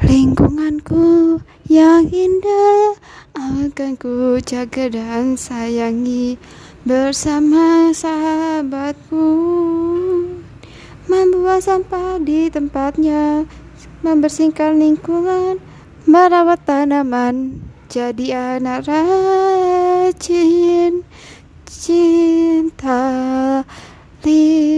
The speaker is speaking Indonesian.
Lingkunganku yang indah akan ku jaga dan sayangi bersama sahabatku. membuat sampah di tempatnya, membersihkan lingkungan, merawat tanaman, jadi anak rajin, cinta, lingkungan.